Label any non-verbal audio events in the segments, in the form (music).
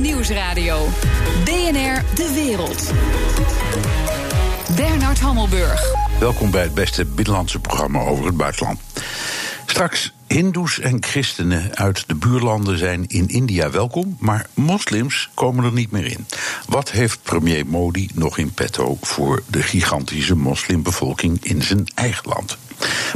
Nieuwsradio. BNR De Wereld. Bernard Hammelburg. Welkom bij het beste binnenlandse programma over het buitenland. Straks, Hindoes en christenen uit de buurlanden zijn in India welkom, maar moslims komen er niet meer in. Wat heeft premier Modi nog in petto voor de gigantische moslimbevolking in zijn eigen land?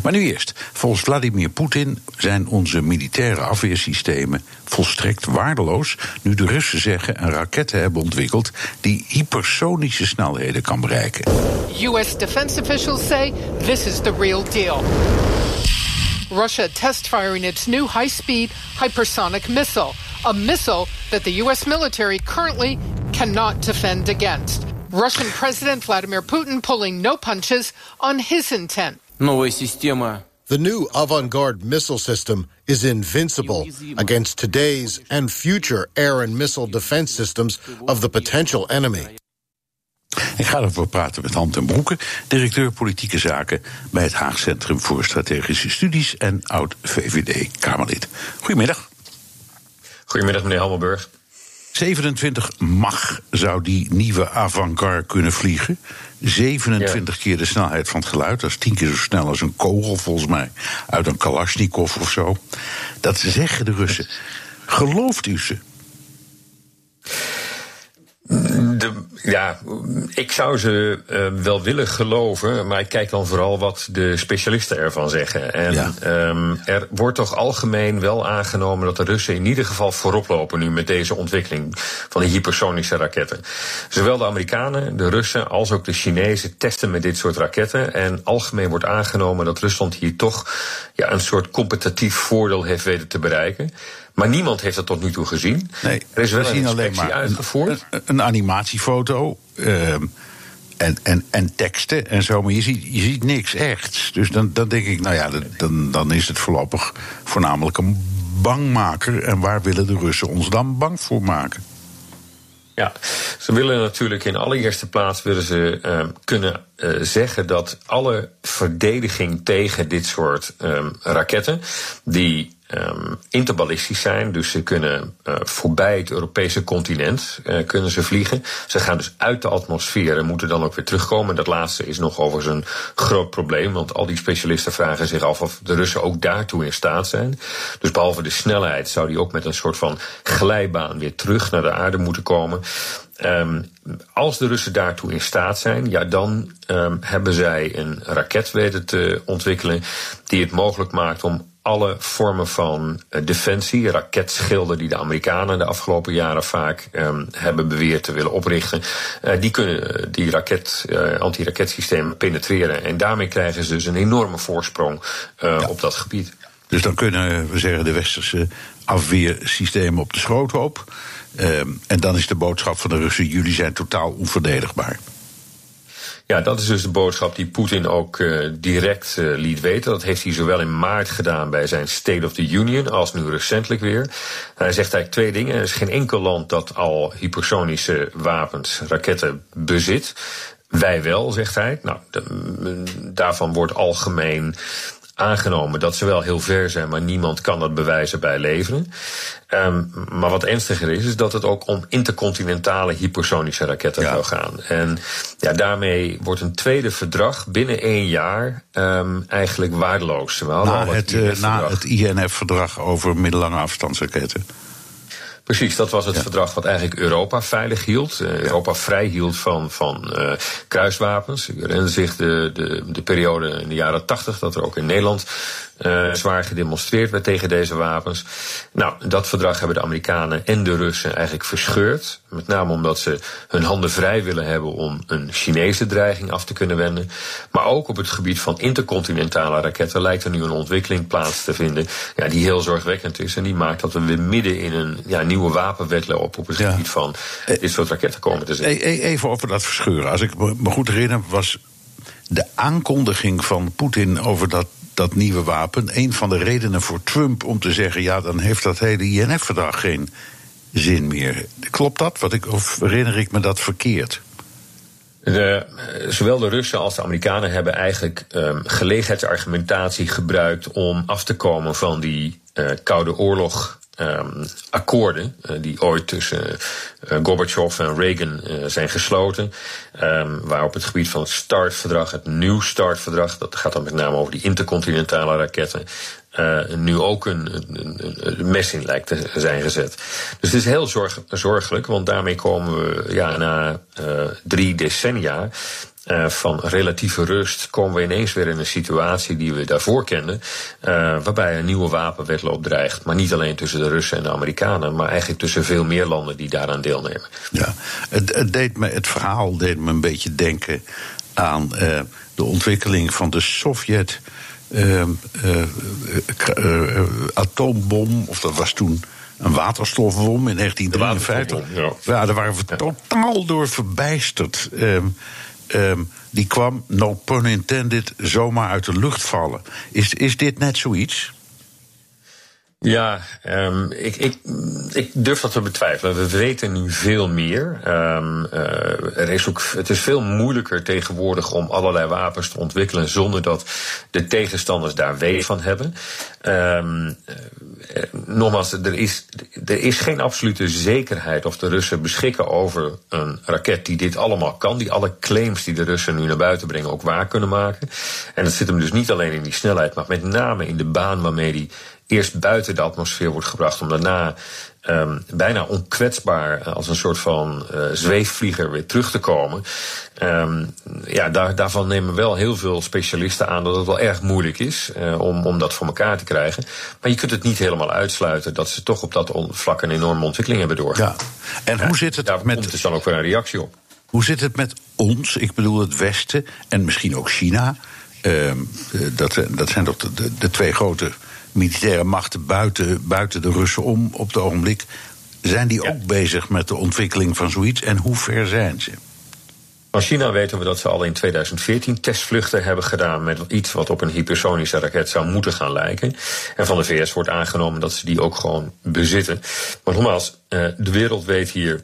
Maar nu eerst. Volgens Vladimir Poetin zijn onze militaire afweersystemen volstrekt waardeloos. nu de Russen zeggen een raketten hebben ontwikkeld die hypersonische snelheden kan bereiken. U.S. defense officials say this is the real deal. Russia test firing its new high speed hypersonic missile, a missile that the U.S. military currently cannot defend against. Russian President Vladimir Putin pulling no punches on his intent. The new avant garde missile system is invincible against today's and future air and missile defense systems of the potential enemy. Ik ga erover praten met Han ten Broeke, directeur politieke zaken bij het Haag Centrum voor Strategische Studies en oud VVD-Kamerlid. Goedemiddag. Goedemiddag, meneer Hammelburg. 27 mag zou die nieuwe avant kunnen vliegen. 27 keer de snelheid van het geluid. Dat is tien keer zo snel als een kogel, volgens mij. Uit een Kalashnikov of zo. Dat zeggen de Russen. Gelooft u ze? De, ja, ik zou ze uh, wel willen geloven, maar ik kijk dan vooral wat de specialisten ervan zeggen. En ja. um, er wordt toch algemeen wel aangenomen dat de Russen in ieder geval voorop lopen nu met deze ontwikkeling van de hypersonische raketten. Zowel de Amerikanen, de Russen als ook de Chinezen testen met dit soort raketten. En algemeen wordt aangenomen dat Rusland hier toch ja, een soort competitief voordeel heeft weten te bereiken. Maar niemand heeft dat tot nu toe gezien. Nee, er is wel we zien alleen maar uitgevoerd. Een, een animatiefoto. Uh, en, en, en teksten en zo, maar je ziet, je ziet niks echt. Dus dan, dan denk ik, nou ja, dan, dan is het voorlopig voornamelijk een bangmaker. En waar willen de Russen ons dan bang voor maken? Ja, ze willen natuurlijk in allereerste plaats willen ze uh, kunnen uh, zeggen dat alle verdediging tegen dit soort um, raketten, die um, interballistisch zijn. Dus ze kunnen uh, voorbij het Europese continent uh, kunnen ze vliegen. Ze gaan dus uit de atmosfeer en moeten dan ook weer terugkomen. Dat laatste is nog overigens een groot probleem. Want al die specialisten vragen zich af of de Russen ook daartoe in staat zijn. Dus behalve de snelheid zou die ook met een soort van glijbaan weer terug naar de aarde moeten komen. Um, als de Russen daartoe in staat zijn, ja, dan um, hebben zij een raket weten te ontwikkelen die het mogelijk maakt om alle vormen van uh, defensie, raketschilden die de Amerikanen de afgelopen jaren vaak um, hebben beweerd te willen oprichten, uh, die kunnen die raket, uh, antiraketsystemen penetreren. En daarmee krijgen ze dus een enorme voorsprong ja. op dat gebied. Dus dan kunnen we zeggen de westerse afweersystemen op de schroothoop. Um, en dan is de boodschap van de Russen: jullie zijn totaal onverdedigbaar. Ja, dat is dus de boodschap die Poetin ook uh, direct uh, liet weten. Dat heeft hij zowel in maart gedaan bij zijn State of the Union als nu recentelijk weer. Hij zegt eigenlijk twee dingen. Er is geen enkel land dat al hypersonische wapens, raketten bezit. Wij wel, zegt hij. Nou, daarvan wordt algemeen aangenomen dat ze wel heel ver zijn, maar niemand kan dat bewijzen bij leveren. Um, maar wat ernstiger is, is dat het ook om intercontinentale hypersonische raketten ja. zou gaan. En ja, daarmee wordt een tweede verdrag binnen één jaar um, eigenlijk waardeloos. We na het, het, na het INF-verdrag over middellange afstandsraketten. Precies, dat was het ja. verdrag wat eigenlijk Europa veilig hield. Uh, Europa vrij hield van, van uh, kruiswapens. U herinnert zich de, de, de periode in de jaren tachtig dat er ook in Nederland uh, zwaar gedemonstreerd werd tegen deze wapens. Nou, dat verdrag hebben de Amerikanen en de Russen eigenlijk verscheurd. Met name omdat ze hun handen vrij willen hebben om een Chinese dreiging af te kunnen wenden. Maar ook op het gebied van intercontinentale raketten lijkt er nu een ontwikkeling plaats te vinden. Ja, die heel zorgwekkend is. En die maakt dat we weer midden in een ja, nieuwe wapenwetloop op het ja. gebied van dit soort raketten komen te zitten. Even over dat verscheuren. Als ik me goed herinner, was de aankondiging van Poetin over dat dat nieuwe wapen een van de redenen voor Trump om te zeggen: ja, dan heeft dat hele INF-verdrag geen zin meer. Klopt dat? Wat ik, of herinner ik me dat verkeerd? De, zowel de Russen als de Amerikanen hebben eigenlijk um, gelegenheidsargumentatie gebruikt om af te komen van die uh, Koude Oorlog um, akkoorden uh, die ooit tussen uh, Gorbachev en Reagan uh, zijn gesloten. Um, waar op het gebied van het START-verdrag, het New START-verdrag, dat gaat dan met name over die intercontinentale raketten, nu ook een, een, een, mes in lijkt te zijn gezet. Dus het is heel zorg, zorgelijk, want daarmee komen we ja, na drie decennia uh, van relatieve rust komen we ineens weer in een situatie die we daarvoor kenden. Uh, waarbij een nieuwe wapenwetloop dreigt. Maar niet alleen tussen de Russen en de Amerikanen, maar eigenlijk tussen veel meer landen die daaraan deelnemen. Ja, het, het, deed me, het verhaal deed me een beetje denken aan uh, de ontwikkeling van de Sovjet. atoombom, of dat was toen een waterstofbom in 1953. Ja. ja, daar waren we ja. totaal door verbijsterd. Um, um, die kwam, no pun intended, zomaar uit de lucht vallen. Is, is dit net zoiets? Ja, um, ik, ik, ik durf dat te betwijfelen. We weten nu veel meer. Is ook, het is veel moeilijker tegenwoordig om allerlei wapens te ontwikkelen zonder dat de tegenstanders daar weet van hebben. Um, uh, nogmaals, er is, er is geen absolute zekerheid of de Russen beschikken over een raket die dit allemaal kan. Die alle claims die de Russen nu naar buiten brengen ook waar kunnen maken. En dat zit hem dus niet alleen in die snelheid, maar met name in de baan waarmee die eerst buiten de atmosfeer wordt gebracht om daarna um, bijna onkwetsbaar eh, als een soort van uh, zweefvlieger weer terug te komen. Um, ja, daar, daarvan nemen wel heel veel specialisten aan dat het wel erg moeilijk is uh, om, om dat voor elkaar te krijgen. Maar je kunt het niet helemaal uitsluiten dat ze toch op dat vlak een enorme ontwikkeling hebben doorgemaakt. Ja. En hoe zit het daar met. Komt dus dan ook weer een reactie op. Hoe zit het met ons, ik bedoel het Westen en misschien ook China? Uh, dat, dat zijn toch de, de, de twee grote militaire machten buiten, buiten de Russen om op het ogenblik. Zijn die ook bezig met de ontwikkeling van zoiets en hoe ver zijn ze? Van China weten we dat ze al in 2014 testvluchten hebben gedaan met iets wat op een hypersonische raket zou moeten gaan lijken. En van de VS wordt aangenomen dat ze die ook gewoon bezitten. Maar nogmaals, eh, de wereld weet hier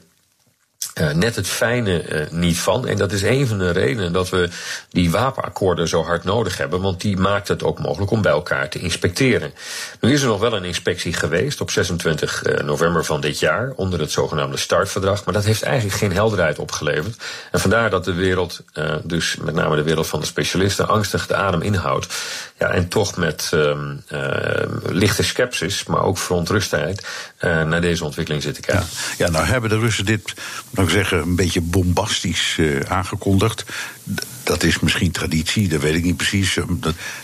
uh, net het fijne uh, niet van. En dat is een van de redenen dat we die wapenakkoorden zo hard nodig hebben. Want die maakt het ook mogelijk om bij elkaar te inspecteren. Nu is er nog wel een inspectie geweest op 26 uh, november van dit jaar. Onder het zogenaamde startverdrag. Maar dat heeft eigenlijk geen helderheid opgeleverd. En vandaar dat de wereld, dus met name de wereld van de specialisten, angstig de adem inhoudt. Ja, en toch met um, lichte sceptisch, maar ook verontrustheid naar deze ontwikkeling zitten kijken. Ja, nou hebben de Russen dit zeggen, een beetje bombastisch uh, aangekondigd. Dat is misschien traditie, dat weet ik niet precies.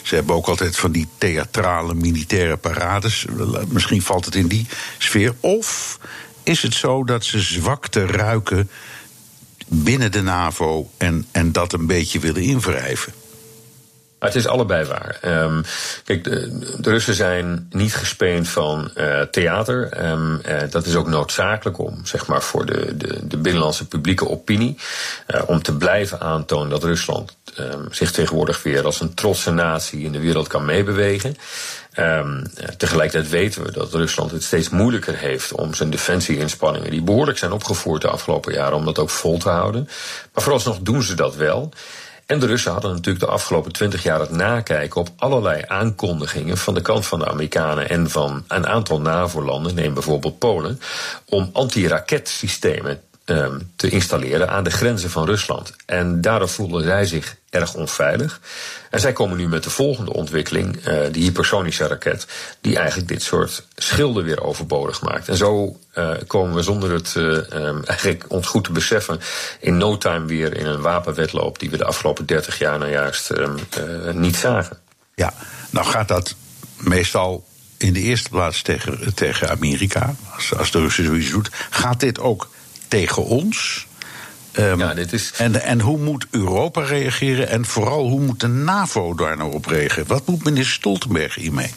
Ze hebben ook altijd van die theatrale militaire parades. Misschien valt het in die sfeer. Of is het zo dat ze zwakte ruiken binnen de NAVO en, en dat een beetje willen invrijven? Het is allebei waar. Um, kijk, de, Russen zijn niet gespeend van uh, theater. Um, uh, dat is ook noodzakelijk om, zeg maar, voor de, de, de binnenlandse publieke opinie. Uh, om te blijven aantonen dat Rusland um, zich tegenwoordig weer als een trotse natie in de wereld kan meebewegen. Tegelijkertijd weten we dat Rusland het steeds moeilijker heeft om zijn defensieinspanningen, die behoorlijk zijn opgevoerd de afgelopen jaren, om dat ook vol te houden. Maar vooralsnog doen ze dat wel. En de Russen hadden natuurlijk de afgelopen twintig jaar het nakijken op allerlei aankondigingen van de kant van de Amerikanen en van een aantal NAVO-landen, neem bijvoorbeeld Polen, om anti-raketsystemen te installeren aan de grenzen van Rusland. En daardoor voelden zij zich erg onveilig. En zij komen nu met de volgende ontwikkeling, uh, die hypersonische raket, die eigenlijk dit soort schilden weer overbodig maakt. En zo uh, komen we zonder het uh, um, eigenlijk ons goed te beseffen in no time weer in een wapenwetloop die we de afgelopen 30 jaar nou juist um, niet zagen. Ja, nou gaat dat meestal in de eerste plaats tegen, tegen Amerika, als, als de Russen zoiets doet. Gaat dit ook tegen ons? Um, ja, dit is... en, en hoe moet Europa reageren en vooral hoe moet de NAVO daar nou op reageren? Wat moet minister Stoltenberg hiermee?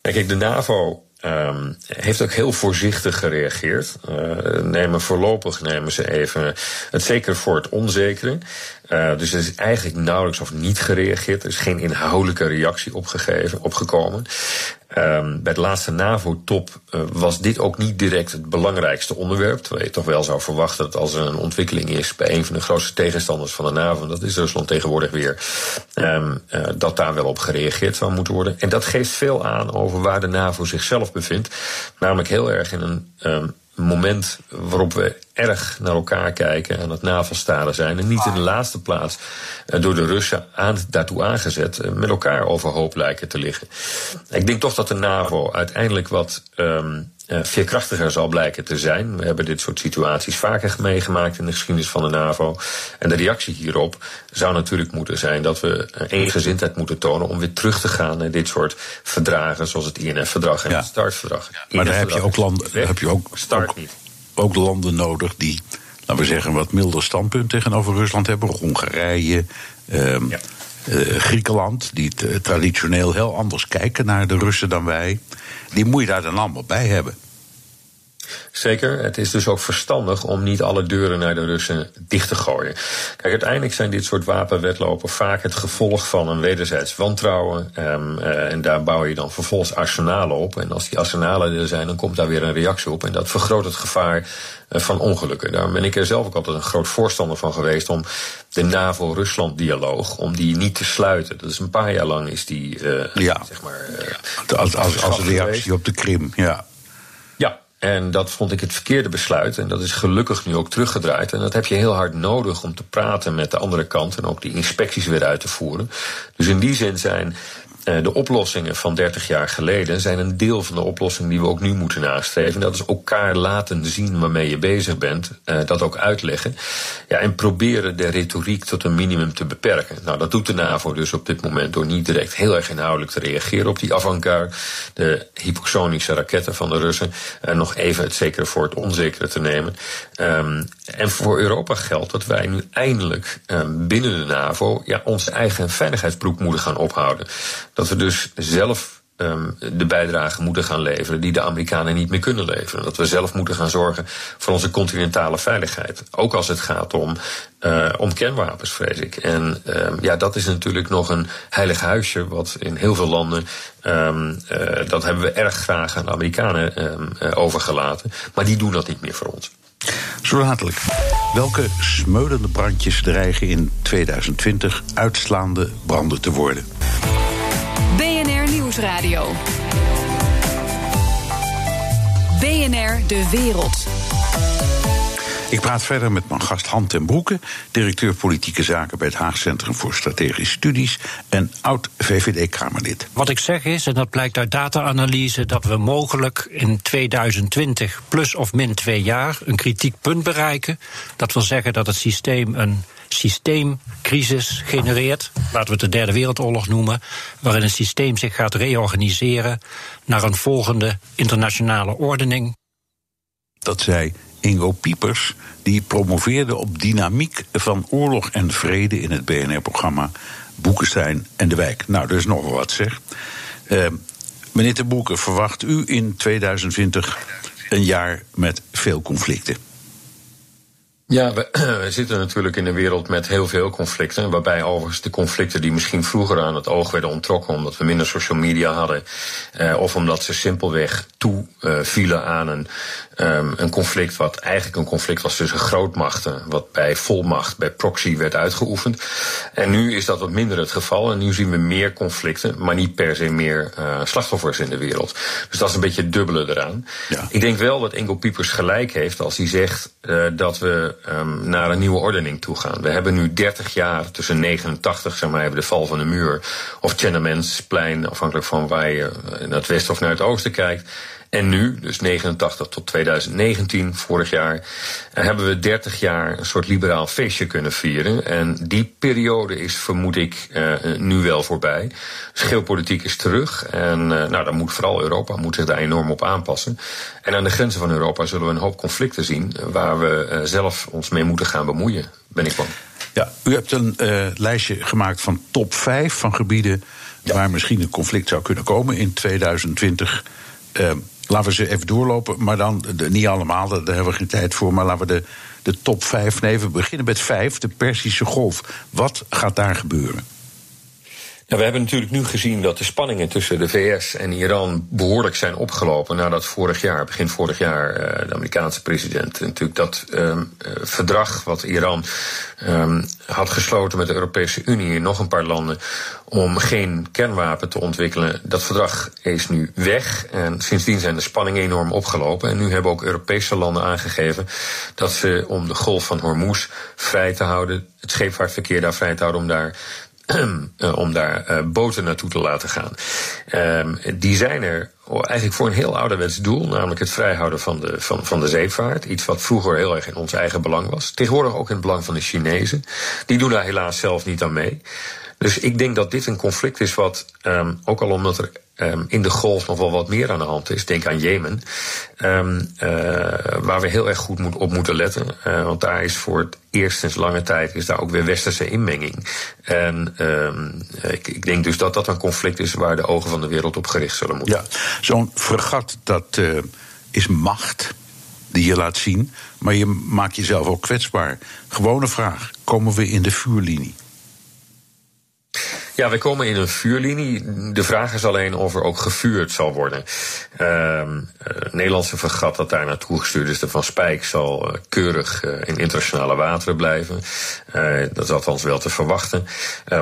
Kijk, de NAVO Um, heeft ook heel voorzichtig gereageerd. Uh, nemen voorlopig nemen ze even het zeker voor het onzekere. Uh, dus er is eigenlijk nauwelijks of niet gereageerd. Er is geen inhoudelijke reactie opgegeven, opgekomen. Um, bij de laatste NAVO-top uh, was dit ook niet direct het belangrijkste onderwerp. Terwijl je toch wel zou verwachten dat als er een ontwikkeling is bij een van de grootste tegenstanders van de NAVO, dat is Rusland tegenwoordig weer, um, uh, dat daar wel op gereageerd zou moeten worden. En dat geeft veel aan over waar de NAVO zichzelf bevindt. Namelijk heel erg in een um, moment waarop we erg naar elkaar kijken en het navelstaren zijn. En niet in de laatste plaats uh, door de Russen aan, daartoe aangezet uh, met elkaar overhoop lijken te liggen. Ik denk toch dat de NAVO uiteindelijk wat uh, veerkrachtiger zal blijken te zijn. We hebben dit soort situaties vaker meegemaakt in de geschiedenis van de NAVO. En de reactie hierop zou natuurlijk moeten zijn dat we eengezindheid moeten tonen om weer terug te gaan naar dit soort verdragen, zoals het INF-verdrag en ja. het START-verdrag. Ja, maar daar heb je ook landen. Heb je ook, ook, landen nodig die, laten we zeggen, een wat milder standpunt tegenover Rusland hebben. Hongarije. Um, ja. Uh, Griekenland, die traditioneel heel anders kijken naar de Russen dan wij. Die moet je daar dan allemaal bij hebben. Zeker. Het is dus ook verstandig om niet alle deuren naar de Russen dicht te gooien. Kijk, uiteindelijk zijn dit soort wapenwetlopen vaak het gevolg van een wederzijds wantrouwen. Um, uh, en daar bouw je dan vervolgens arsenalen op. En als die arsenalen er zijn, dan komt daar weer een reactie op. En dat vergroot het gevaar uh, van ongelukken. Daarom ben ik er zelf ook altijd een groot voorstander van geweest om de NAVO-Rusland-dialoog, om die niet te sluiten. Dat is een paar jaar lang is die, uh, ja. zeg maar... als, als, als reactie op de Krim, ja. En dat vond ik het verkeerde besluit. En dat is gelukkig nu ook teruggedraaid. En dat heb je heel hard nodig om te praten met de andere kant. En ook die inspecties weer uit te voeren. Dus in die zin zijn de oplossingen van 30 jaar geleden zijn een deel van de oplossing die we ook nu moeten nastreven. Dat is elkaar laten zien waarmee je bezig bent, uh, dat ook uitleggen. Ja, en proberen de retoriek tot een minimum te beperken. Nou, dat doet de NAVO dus op dit moment door niet direct heel erg inhoudelijk te reageren op die avant-garde, de hypersonische raketten van de Russen. Uh, nog even het zekere voor het onzekere te nemen. Um, en voor Europa geldt dat wij nu eindelijk um, binnen de NAVO ja, onze eigen veiligheidsbroek moeten gaan ophouden. Dat we dus zelf um, de bijdrage moeten gaan leveren die de Amerikanen niet meer kunnen leveren. Dat we zelf moeten gaan zorgen voor onze continentale veiligheid. Ook als het gaat om, uh, om kernwapens, vrees ik. En ja, dat is natuurlijk nog een heilig huisje, wat in heel veel landen, uh, dat hebben we erg graag aan de Amerikanen uh, overgelaten. Maar die doen dat niet meer voor ons. Zo dadelijk. Welke smeulende brandjes dreigen in 2020 uitslaande branden te worden? BNR Nieuwsradio. BNR De Wereld. Ik praat verder met mijn gast Han ten Broeke, directeur politieke zaken bij het Haag Centrum voor Strategische Studies en oud VVD-Kamerlid. Wat ik zeg is, en dat blijkt uit data-analyse, dat we mogelijk in 2020 plus of min twee jaar een kritiek punt bereiken. Dat wil zeggen dat het systeem een systeemcrisis genereert, laten we het de derde wereldoorlog noemen, waarin het systeem zich gaat reorganiseren naar een volgende internationale ordening. Dat zei Ingo Piepers, die promoveerde op dynamiek van oorlog en vrede in het BNR-programma Boekenstein en de Wijk. Nou, er is nog wat zeg. Uh, meneer de Boeken, verwacht u in 2020 een jaar met veel conflicten? Ja, we, (clears throat) we, zitten natuurlijk in een wereld met heel veel conflicten. Waarbij overigens de conflicten die misschien vroeger aan het oog werden onttrokken. omdat we minder social media hadden. Eh, of omdat ze simpelweg toevielen uh, aan een, um, een conflict. wat eigenlijk een conflict was tussen grootmachten. wat bij volmacht, bij proxy werd uitgeoefend. En nu is dat wat minder het geval. En nu zien we meer conflicten. maar niet per se meer uh, slachtoffers in de wereld. Dus dat is een beetje het dubbele eraan. Ja. Ik denk wel dat Engel Piepers gelijk heeft als hij zegt uh, dat we um, naar een nieuwe ordening toe gaan. We hebben nu 30 jaar tussen 89, zeg maar, hebben de val van de muur, of Tiananmensplein, afhankelijk van waar je naar het westen of naar het oosten kijkt. En nu, dus 89 tot 2019, vorig jaar, hebben we 30 jaar een soort liberaal feestje kunnen vieren. En die periode is, vermoed ik, uh, nu wel voorbij. Dus geopolitiek is terug. En uh, nou, dan moet vooral Europa moet zich daar enorm op aanpassen. En aan de grenzen van Europa zullen we een hoop conflicten zien waar we zelf ons mee moeten gaan bemoeien, ben ik bang. Ja, u hebt een lijstje gemaakt van top 5 van gebieden ja. waar misschien een conflict zou kunnen komen in 2020. Laten we ze even doorlopen, maar dan de, niet allemaal, daar hebben we geen tijd voor. Maar laten we de, de top 5 nemen. We beginnen met 5, de Persische Golf. Wat gaat daar gebeuren? We hebben natuurlijk nu gezien dat de spanningen tussen de VS en Iran behoorlijk zijn opgelopen nadat vorig jaar, begin vorig jaar, eh, de Amerikaanse president natuurlijk dat um, verdrag wat Iran um, had gesloten met de Europese Unie en nog een paar landen om geen kernwapen te ontwikkelen, dat verdrag is nu weg. En sindsdien zijn de spanningen enorm opgelopen. En nu hebben ook Europese landen aangegeven dat ze om de golf van Hormuz vrij te houden, het scheepvaartverkeer daar vrij te houden, om daar Eh, (clears throat) om daar uh, boten naartoe te laten gaan. Uh, die zijn er eigenlijk voor een heel ouderwets doel, namelijk het vrijhouden van de, van, van de zeevaart. Iets wat vroeger heel erg in ons eigen belang was. Tegenwoordig ook in het belang van de Chinezen. Die doen daar helaas zelf niet aan mee. Dus ik denk dat dit een conflict is wat, um, ook al omdat er um, in de golf nog wel wat meer aan de hand is, denk aan Jemen, um, uh, waar we heel erg goed moet, op moeten letten. Uh, want daar is voor het eerst sinds lange tijd is daar ook weer westerse inmenging. En ik, ik, denk dus dat dat een conflict is waar de ogen van de wereld op gericht zullen moeten. Ja, zo'n fregat dat uh, is macht die je laat zien, maar je maakt jezelf ook kwetsbaar. Gewone vraag: komen we in de vuurlinie? Ja, wij komen in een vuurlinie. De vraag is alleen of er ook gevuurd zal worden. Het Nederlandse vergat dat daar naartoe gestuurd is, de Van Spijk, zal uh, keurig uh, in internationale wateren blijven. Dat is althans wel te verwachten.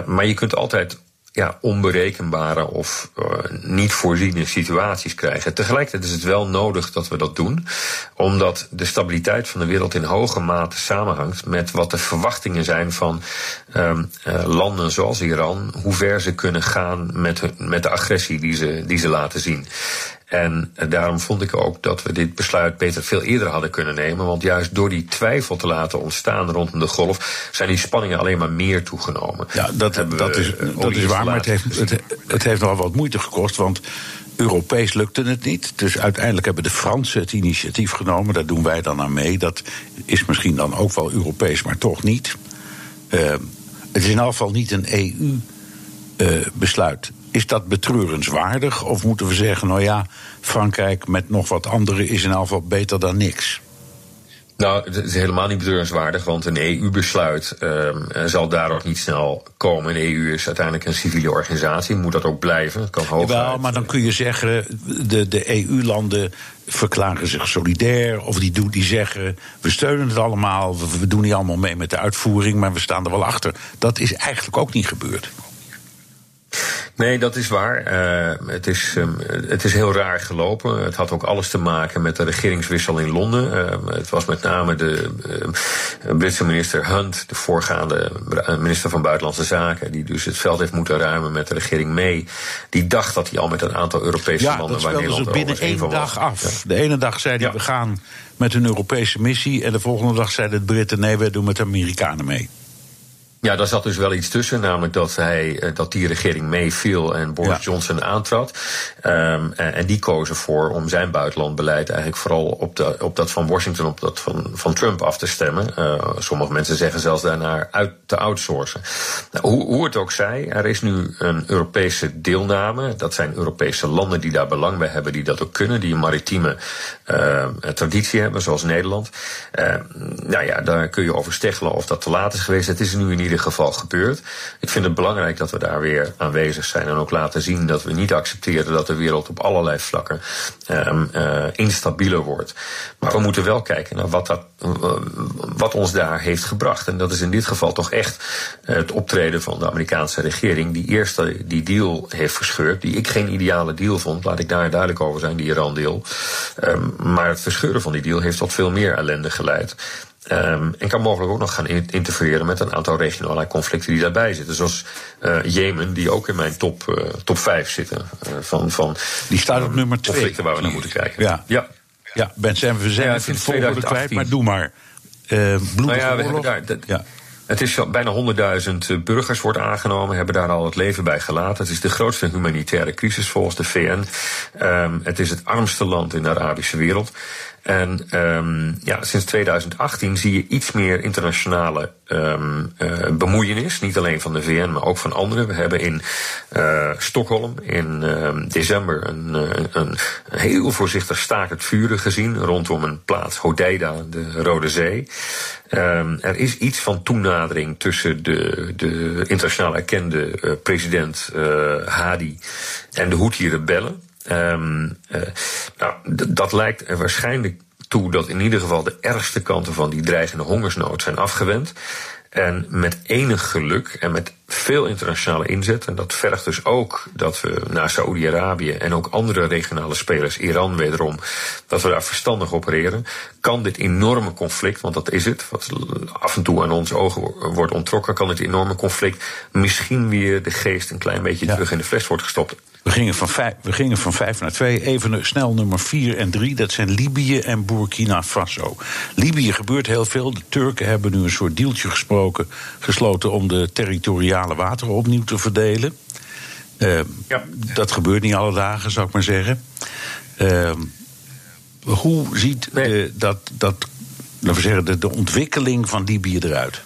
maar je kunt altijd ja, onberekenbare of uh, niet voorziene situaties krijgen. Tegelijkertijd is het wel nodig dat we dat doen, omdat de stabiliteit van de wereld in hoge mate samenhangt met wat de verwachtingen zijn van um, uh, landen zoals Iran, hoe ver ze kunnen gaan met, hun, met de agressie die ze, die ze laten zien. En daarom vond ik ook dat we dit besluit beter veel eerder hadden kunnen nemen. Want juist door die twijfel te laten ontstaan rondom de golf, zijn die spanningen alleen maar meer toegenomen. Ja, dat, dat, is, dat is waar, maar het heeft, het, het heeft nogal wat moeite gekost. Want Europees lukte het niet. Dus uiteindelijk hebben de Fransen het initiatief genomen. Daar doen wij dan aan mee. Dat is misschien dan ook wel Europees, maar toch niet. Uh, het is in elk geval niet een EU-besluit. Uh, is dat betreurenswaardig? Of moeten we zeggen, nou ja, Frankrijk met nog wat anderen is in elk geval beter dan niks? Nou, het is helemaal niet betreurenswaardig, want een EU-besluit uh, zal daar ook niet snel komen. Een EU is uiteindelijk een civiele organisatie, moet dat ook blijven. Het kan hoog Wel, maar dan kun je zeggen, de, de EU-landen verklaren zich solidair, of die, doen, die zeggen, we steunen het allemaal, we, we doen niet allemaal mee met de uitvoering, maar we staan er wel achter. Dat is eigenlijk ook niet gebeurd. Nee, dat is waar. Uh, het, is, um, het is heel raar gelopen. Het had ook alles te maken met de regeringswissel in Londen. Uh, het was met name de uh, Britse minister Hunt, de voorgaande minister van Buitenlandse Zaken, die dus het veld heeft moeten ruimen met de regering May. Die dacht dat hij al met een aantal Europese ja, landen waar Nederland ze binnen één dag af. Ja. De ene dag zei hij ja. we gaan met een Europese missie, en de volgende dag zeiden de Britten nee, we doen met de Amerikanen mee. Ja, daar zat dus wel iets tussen, namelijk dat, hij, dat die regering meeviel en Boris ja. Johnson aantrad. Um, en die kozen voor om zijn buitenlandbeleid eigenlijk vooral op, de, op dat van Washington, op dat van, van Trump af te stemmen. Uh, sommige mensen zeggen zelfs daarnaar uit te outsourcen. Nou, hoe, hoe het ook zij, er is nu een Europese deelname. Dat zijn Europese landen die daar belang bij hebben, die dat ook kunnen, die een maritieme uh, traditie hebben, zoals Nederland. Uh, nou ja, daar kun je over steggelen of dat te laat is geweest. Het is nu in ieder geval gebeurt. Ik vind het belangrijk dat we daar weer aanwezig zijn en ook laten zien dat we niet accepteren dat de wereld op allerlei vlakken um, instabieler wordt. Maar we moeten wel kijken naar wat, dat, wat ons daar heeft gebracht. En dat is in dit geval toch echt het optreden van de Amerikaanse regering, die eerst die deal heeft verscheurd, die ik geen ideale deal vond, laat ik daar duidelijk over zijn, die Iran-deal. Um, maar het verscheuren van die deal heeft tot veel meer ellende geleid. Um, en kan mogelijk ook nog gaan interfereren met een aantal regionale conflicten die daarbij zitten. Zoals uh, Jemen, die ook in mijn top, uh, top 5 zitten. Uh, van, van, die staat op nummer 2. Conflicten waar we naar moeten kijken. Ja, ja. ja Ben, zijn we zijn ja, het volgende kwijt, maar doe maar. Uh, nou ja, we hebben daar, dat, ja. Het is bijna 100.000 burgers wordt aangenomen, hebben daar al het leven bij gelaten. Het is de grootste humanitaire crisis volgens de VN. Um, het is het armste land in de Arabische wereld. En um, ja, sinds 2018 zie je iets meer internationale um, uh, bemoeienis. Niet alleen van de VN, maar ook van anderen. We hebben in uh, Stockholm in uh, december een, een, een, heel voorzichtig stakend vuren gezien rondom een plaats Hodeida, de Rode Zee. Er is iets van toenadering tussen de, de internationaal erkende president Hadi en de Houthi-rebellen. Um, uh, nou, dat lijkt er waarschijnlijk toe dat in ieder geval de ergste kanten van die dreigende hongersnood zijn afgewend. En met enig geluk en met veel internationale inzet, en dat vergt dus ook dat we naar Saoedi-Arabië en ook andere regionale spelers, Iran wederom, dat we daar verstandig opereren, kan dit enorme conflict, want dat is het, wat af en toe aan onze ogen wordt ontrokken, kan dit enorme conflict misschien weer de geest een klein beetje ja. terug in de fles wordt gestopt. We gingen, van vijf, we gingen van vijf naar twee. Even snel nummer vier en drie. Dat zijn Libië en Burkina Faso. Libië gebeurt heel veel. De Turken hebben nu een soort deeltje gesproken, gesloten om de territoriale wateren opnieuw te verdelen. Uh, ja. Dat gebeurt niet alle dagen, zou ik maar zeggen. Uh, hoe ziet de, dat, dat, laten we zeggen, de, de ontwikkeling van Libië eruit?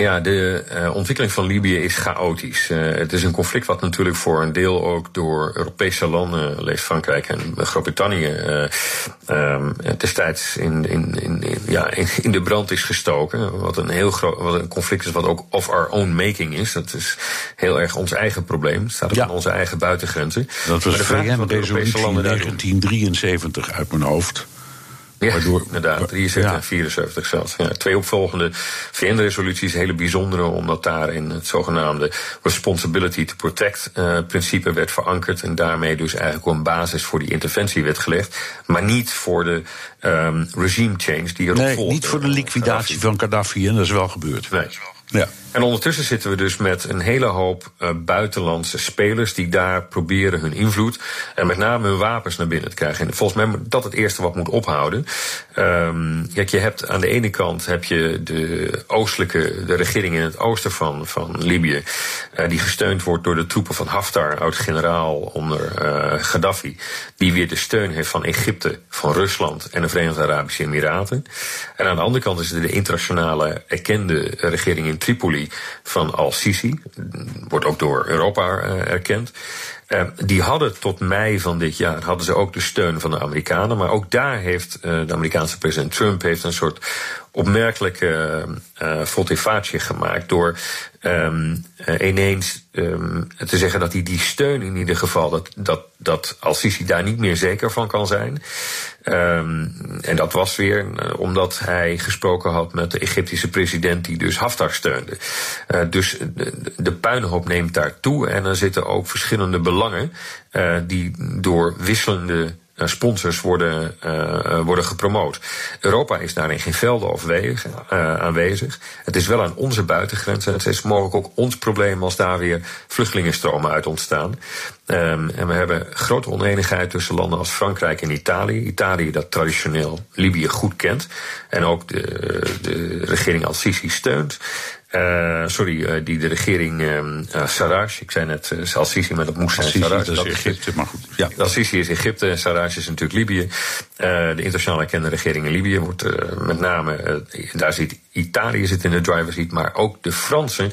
Ja, de uh, ontwikkeling van Libië is chaotisch. Uh, het is een conflict wat natuurlijk voor een deel ook door Europese landen, lees Frankrijk en Groot-Brittannië, uh, um, destijds in, in, in, in, ja, in, de brand is gestoken. Wat een heel groot, wat een conflict is wat ook of our own making is. Dat is heel erg ons eigen probleem. Het staat ook ja. aan onze eigen buitengrenzen. Dat was de VN-resolutie 1973 uit mijn hoofd. Ja, Waardoor, (laughs) inderdaad, 73 ja. en 74 zelfs. Ja, twee opvolgende VN-resoluties, hele bijzondere, omdat daarin het zogenaamde Responsibility to Protect uh, principe werd verankerd. En daarmee dus eigenlijk een basis voor die interventie werd gelegd. Maar niet voor de um, regime change die erop nee, volgde. Niet voor de liquidatie van Gaddafi, en dat is wel gebeurd. Nee. Ja. En ondertussen zitten we dus met een hele hoop uh, buitenlandse spelers die daar proberen hun invloed en met name hun wapens naar binnen te krijgen. En volgens mij moet dat het eerste wat moet ophouden. Um, kijk, je hebt aan de ene kant heb je de oostelijke, de regering in het oosten van, van Libië, uh, die gesteund wordt door de troepen van Haftar, oud-generaal onder uh, Gaddafi, die weer de steun heeft van Egypte, van Rusland en de Verenigde Arabische Emiraten. En aan de andere kant is er de internationale erkende regering in Tripoli van Al-Sisi. Wordt ook door Europa uh, erkend. Uh, die hadden tot mei van dit jaar hadden ze ook de steun van de Amerikanen. Maar ook daar heeft uh, de Amerikaanse president Trump heeft een soort opmerkelijke uh, fotifatie gemaakt door um, ineens um, te zeggen dat hij die steun in ieder geval, dat, dat, dat Al-Sisi daar niet meer zeker van kan zijn. Um, en dat was weer omdat hij gesproken had met de Egyptische president die dus Haftar steunde. Dus de, puinhoop neemt daar toe en er zitten ook verschillende belangen die door wisselende sponsors worden, uh, worden gepromoot. Europa is daarin geen velden of wegen aanwezig. Het is wel aan onze buitengrenzen. Het is mogelijk ook ons probleem als daar weer vluchtelingenstromen uit ontstaan. Um, en we hebben grote oneenigheid tussen landen als Frankrijk en Italië. Italië dat traditioneel Libië goed kent. En ook de, de regering Al-Sisi steunt. Uh, sorry, uh, die de regering uh, Sarraj, ik zei net Al-Sisi, maar dat moest zijn Sarraj. Dat is Egypte, maar goed. Ja. Al-Sisi is Egypte en Sarraj is natuurlijk Libië. de internationaal erkende regering in Libië wordt met name, daar zit Italië zit in de driver's seat, maar ook de Fransen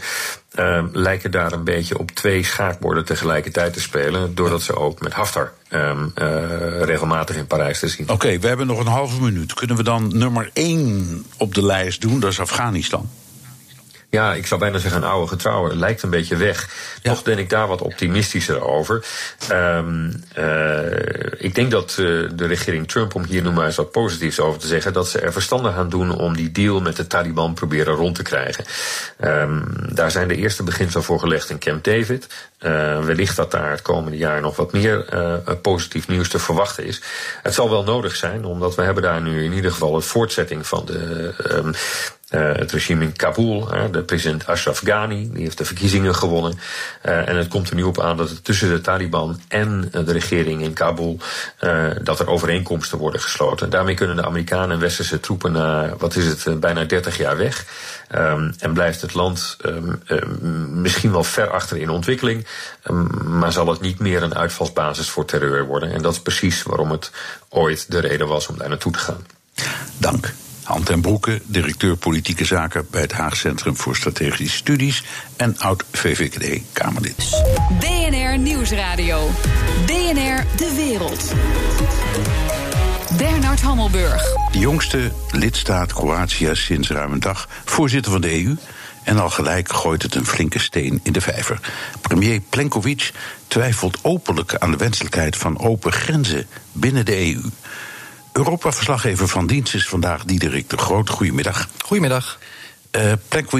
lijken daar een beetje op twee schaakborden tegelijkertijd te spelen, doordat ze ook met Haftar um, regelmatig in Parijs te zien. Oké, okay, we hebben nog een halve minuut. Kunnen we dan nummer één op de lijst doen? Dat is Afghanistan ja, ik zou bijna zeggen een oude getrouwe, lijkt een beetje weg. Ja. Toch ben ik daar wat optimistischer over. Um, uh, ik denk dat uh, de regering Trump, om hier nu maar eens wat positiefs over te zeggen, dat ze er verstandig aan doen om die deal met de Taliban proberen rond te krijgen. Um, daar zijn de eerste beginselen voor gelegd in Camp David. Uh, wellicht dat daar het komende jaar nog wat meer positief nieuws te verwachten is. Het zal wel nodig zijn, omdat we hebben daar nu in ieder geval een voortzetting van de um, uh, het regime in Kabul, de president Ashraf Ghani, die heeft de verkiezingen gewonnen. Uh, en het komt er nu op aan dat het tussen de Taliban en de regering in Kabul, dat er overeenkomsten worden gesloten. Daarmee kunnen de Amerikanen en westerse troepen na, wat is het, bijna 30 jaar weg. Um, en blijft het land um, um, misschien wel ver achter in ontwikkeling, maar zal het niet meer een uitvalsbasis voor terreur worden. En dat is precies waarom het ooit de reden was om daar naartoe te gaan. Dank. Hand en Broeke, directeur politieke zaken bij het Haag Centrum voor Strategische Studies en oud VVD-Kamerlid. BNR Nieuwsradio. BNR De Wereld. Bernard Hammelburg. De jongste lidstaat Kroatië sinds ruim een dag voorzitter van de EU. En al gelijk gooit het een flinke steen in de vijver. Premier Plenkovic twijfelt openlijk aan de wenselijkheid van open grenzen binnen de EU. Europa-verslaggever van dienst is vandaag Diederik de Groot. Goedemiddag. Goedemiddag. Uh,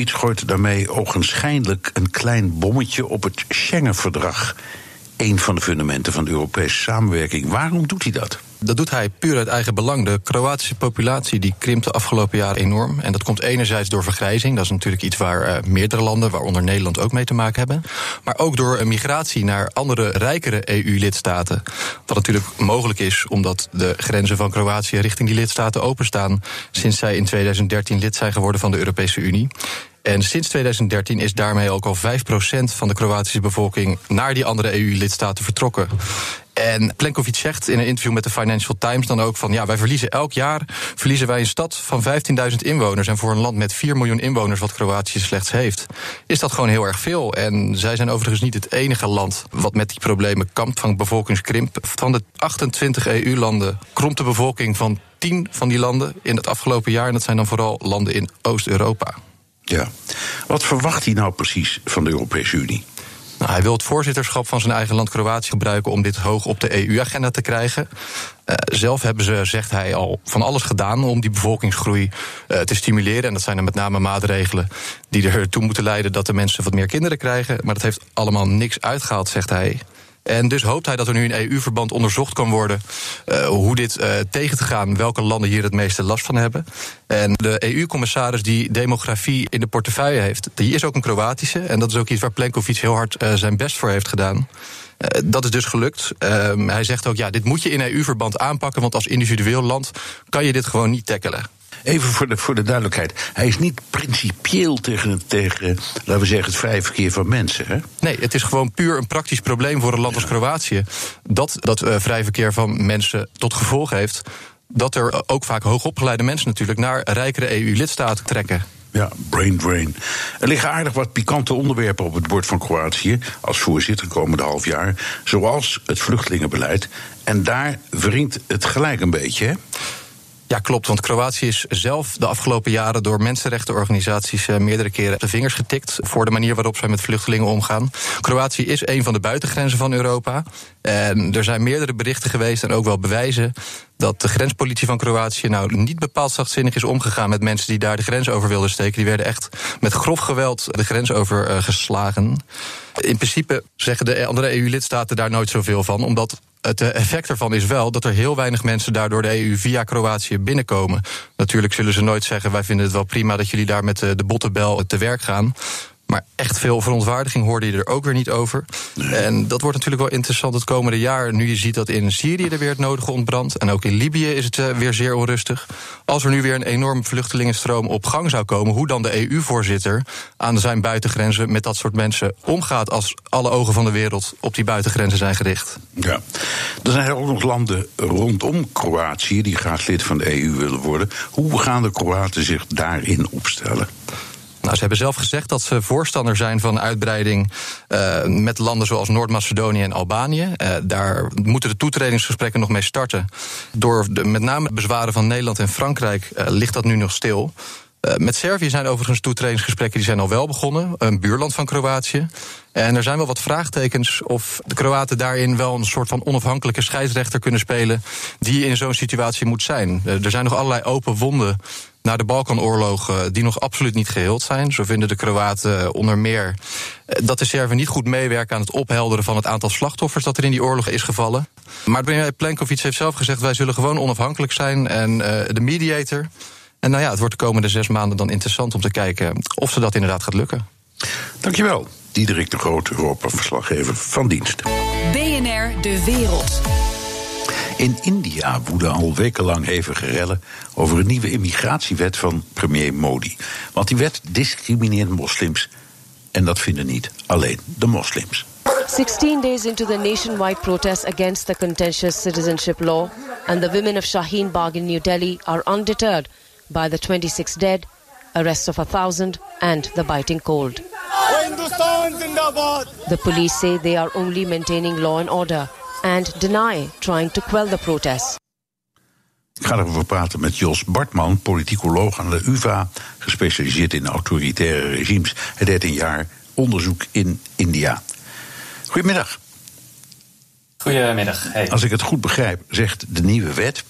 gooit daarmee ogenschijnlijk een klein bommetje op het Schengen-verdrag. Een van de fundamenten van de Europese samenwerking. Waarom doet hij dat? Dat doet hij puur uit eigen belang. De Kroatische populatie die krimpt de afgelopen jaren enorm. En dat komt enerzijds door vergrijzing. Dat is natuurlijk iets waar uh, meerdere landen, waaronder Nederland, ook mee te maken hebben. Maar ook door een migratie naar andere rijkere EU-lidstaten. Wat natuurlijk mogelijk is omdat de grenzen van Kroatië richting die lidstaten openstaan. Sinds zij in 2013 lid zijn geworden van de Europese Unie. En sinds 2013 is daarmee ook al 5% van de Kroatische bevolking naar die andere EU-lidstaten vertrokken. En Plenkovic zegt in een interview met de Financial Times dan ook van ja, wij verliezen elk jaar verliezen wij een stad van 15.000 inwoners. En voor een land met 4 miljoen inwoners, wat Kroatië slechts heeft, is dat gewoon heel erg veel. En zij zijn overigens niet het enige land wat met die problemen kampt van bevolkingskrimp. Van de 28 EU-landen kromt de bevolking van 10 van die landen in het afgelopen jaar. En dat zijn dan vooral landen in Oost-Europa. Ja. Wat verwacht hij nou precies van de Europese Unie? Nou, hij wil het voorzitterschap van zijn eigen land Kroatië gebruiken om dit hoog op de EU-agenda te krijgen. Uh, zelf hebben ze, zegt hij, al van alles gedaan om die bevolkingsgroei uh, te stimuleren. En dat zijn er met name maatregelen die ertoe moeten leiden dat de mensen wat meer kinderen krijgen. Maar dat heeft allemaal niks uitgehaald, zegt hij. En dus hoopt hij dat er nu in EU-verband onderzocht kan worden uh, hoe dit uh, tegen te gaan, welke landen hier het meeste last van hebben. En de EU-commissaris die demografie in de portefeuille heeft, die is ook een Kroatische. En dat is ook iets waar Plenkovic heel hard uh, zijn best voor heeft gedaan. Dat is dus gelukt. Uh, hij zegt ook, ja, dit moet je in EU-verband aanpakken, want als individueel land kan je dit gewoon niet tackelen. Even voor de, voor de duidelijkheid. Hij is niet principieel tegen, tegen, laten we zeggen, het vrije verkeer van mensen. Hè? Nee, het is gewoon puur een praktisch probleem voor een land als Kroatië. Dat dat uh, vrij verkeer van mensen tot gevolg heeft dat er ook vaak hoogopgeleide mensen natuurlijk naar rijkere EU-lidstaten trekken. Ja, brain drain. Er liggen aardig wat pikante onderwerpen op het bord van Kroatië als voorzitter komende half jaar, zoals het vluchtelingenbeleid. En daar wringt het gelijk een beetje. Hè? Ja, klopt. Want Kroatië is zelf de afgelopen jaren door mensenrechtenorganisaties uh, meerdere keren de vingers getikt voor de manier waarop zij met vluchtelingen omgaan. Kroatië is een van de buitengrenzen van Europa. En er zijn meerdere berichten geweest en ook wel bewijzen dat de grenspolitie van Kroatië nou niet bepaald zachtzinnig is omgegaan met mensen die daar de grens over wilden steken. Die werden echt met grof geweld de grens over uh, geslagen. In principe zeggen de andere EU-lidstaten daar nooit zoveel van, omdat het effect ervan is wel dat er heel weinig mensen daardoor de EU via Kroatië binnenkomen. Natuurlijk zullen ze nooit zeggen: wij vinden het wel prima dat jullie daar met de bottenbel te werk gaan. Maar echt veel verontwaardiging hoorde je er ook weer niet over. Nee. En dat wordt natuurlijk wel interessant het komende jaar. Nu je ziet dat in Syrië er weer het nodige ontbrandt. En ook in Libië is het uh, weer zeer onrustig. Als er nu weer een enorme vluchtelingenstroom op gang zou komen, hoe dan de EU-voorzitter aan zijn buitengrenzen met dat soort mensen omgaat als alle ogen van de wereld op die buitengrenzen zijn gericht. Ja, er zijn ook nog landen rondom Kroatië die graag lid van de EU willen worden. Hoe gaan de Kroaten zich daarin opstellen? Nou, ze hebben zelf gezegd dat ze voorstander zijn van uitbreiding uh, met landen zoals Noord-Macedonië en Albanië. Uh, daar moeten de toetredingsgesprekken nog mee starten. Door de, met name bezwaren van Nederland en Frankrijk uh, ligt dat nu nog stil. Met Servië zijn overigens toetredingsgesprekken die zijn al wel begonnen, een buurland van Kroatië. En er zijn wel wat vraagtekens of de Kroaten daarin wel een soort van onafhankelijke scheidsrechter kunnen spelen die in zo'n situatie moet zijn. Er zijn nog allerlei open wonden naar de Balkanoorlogen die nog absoluut niet geheeld zijn. Zo vinden de Kroaten onder meer dat de Serven niet goed meewerken aan het ophelderen van het aantal slachtoffers dat er in die oorlog is gevallen. Maar premier Plenkovic heeft zelf gezegd: wij zullen gewoon onafhankelijk zijn en uh, de mediator. En nou ja, het wordt de komende zes maanden dan interessant om te kijken of ze dat inderdaad gaat lukken. Dankjewel, Diederik de Groot, Europa-verslaggever van dienst. BNR De Wereld. In India woeden al wekenlang hevige rellen over een nieuwe immigratiewet van premier Modi. Want die wet discrimineert moslims. En dat vinden niet alleen de moslims. 16 days into the nationwide protest against the contentious citizenship law, and the women of Shaheen Bagh in New Delhi are undeterred by the 26 dead, arrest of a thousand, and the biting cold. The police say they are only maintaining law and order and deny trying to quell the protests. Ik ga erover praten met Jos Bartman, politicoloog aan de UvA, gespecialiseerd in autoritaire regimes. Hij deed een jaar onderzoek in India. Goedemiddag. Goedemiddag. Hey. Als ik het goed begrijp, zegt de nieuwe wet.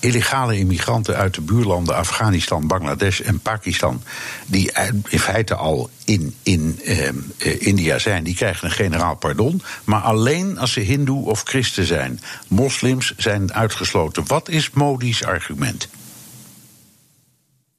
Illegale immigranten uit de buurlanden Afghanistan, Bangladesh en Pakistan. die in feite al in, in ehm, eh, India zijn, die krijgen een generaal pardon. Maar alleen als ze Hindoe of Christen zijn. Moslims zijn uitgesloten. Wat is Modi's argument?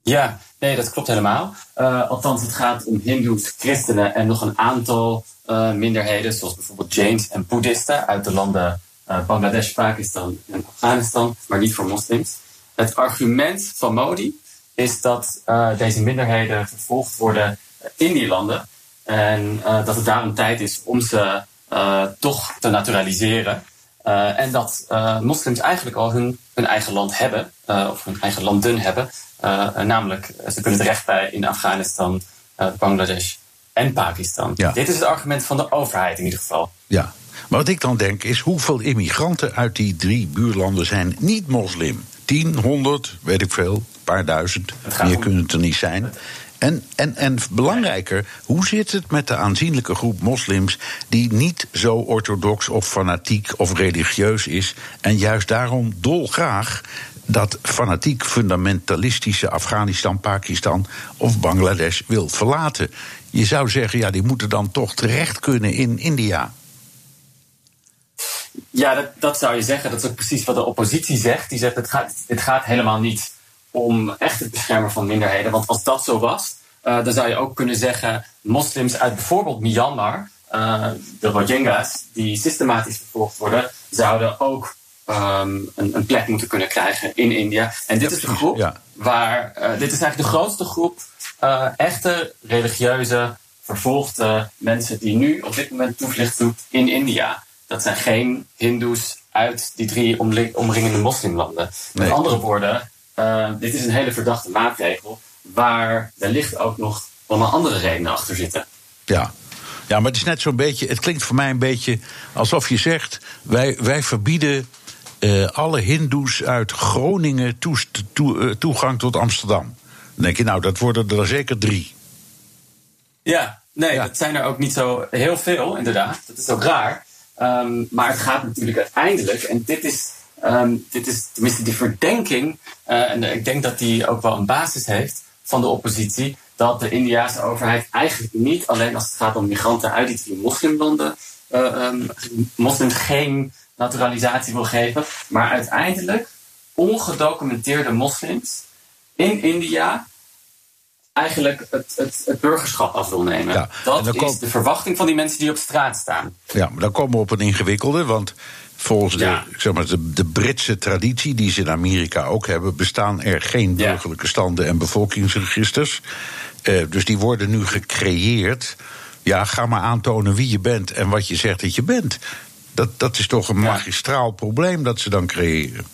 Ja, nee, dat klopt helemaal. Uh, althans, het gaat om Hindoes, christenen en nog een aantal minderheden, zoals bijvoorbeeld Jains en Boeddhisten uit de landen uh, Bangladesh, Pakistan en Afghanistan, maar niet voor moslims. Het argument van Modi is dat deze minderheden vervolgd worden in die landen en dat het daarom tijd is om ze toch te naturaliseren. en dat moslims eigenlijk al hun, hun eigen land hebben, of hun eigen landen hebben. namelijk, ze kunnen terecht bij in Afghanistan, Bangladesh en Pakistan. Dit is het argument van de overheid in ieder geval. Ja, maar wat ik dan denk is hoeveel immigranten uit die drie buurlanden zijn niet moslim? 10, 100, weet ik veel, een paar duizend. Meer om... kunnen het er niet zijn. En, en, en belangrijker, hoe zit het met de aanzienlijke groep moslims die niet zo orthodox of fanatiek of religieus is en juist daarom dolgraag dat fanatiek fundamentalistische Afghanistan, Pakistan of Bangladesh wil verlaten? Je zou zeggen, ja, die moeten dan toch terecht kunnen in India. Ja, dat, dat zou je zeggen. Dat is ook precies wat de oppositie zegt. Die zegt, het gaat, het gaat helemaal niet om echt het beschermen van minderheden. Want als dat zo was, uh, dan zou je ook kunnen zeggen... moslims uit bijvoorbeeld Myanmar, uh, de Rohingya's... die systematisch vervolgd worden, zouden ook um, een, een, plek moeten kunnen krijgen in India. En dit is de groep ja. waar... Uh, dit is eigenlijk de grootste groep uh, echte religieuze vervolgde mensen die nu op dit moment toevlucht doet in India. Dat zijn geen Hindoes uit die drie omringende moslimlanden. Nee. Met andere woorden, uh, dit is een hele verdachte maatregel waar wellicht ook nog allemaal andere redenen achter zitten. Ja. Ja, maar het is net zo'n beetje. Het klinkt voor mij een beetje alsof je zegt: wij, wij verbieden uh, alle Hindoes uit Groningen toe, toe, uh, toegang tot Amsterdam. Dan denk je, nou, dat worden er zeker drie. Ja, nee, ja. dat zijn er ook niet zo heel veel, inderdaad. Dat is ook raar. Um, maar het gaat natuurlijk uiteindelijk, en dit is, um, dit is tenminste die verdenking, uh, en ik denk dat die ook wel een basis heeft van de oppositie, dat de Indiaanse overheid eigenlijk niet alleen als het gaat om migranten uit die drie moslimlanden, uh, um, moslims geen naturalisatie wil geven, maar uiteindelijk ongedocumenteerde moslims in India eigenlijk het, het, het burgerschap af wil nemen. Ja, dat is de verwachting van die mensen die op straat staan. Ja, maar dan komen we op een ingewikkelde, want volgens de, zeg maar, de, de, Britse traditie, die ze in Amerika ook hebben, bestaan er geen burgerlijke standen en bevolkingsregisters. Uh, dus die worden nu gecreëerd. Ja, ga maar aantonen wie je bent en wat je zegt dat je bent. Dat, dat is toch een magistraal probleem dat ze dan creëren.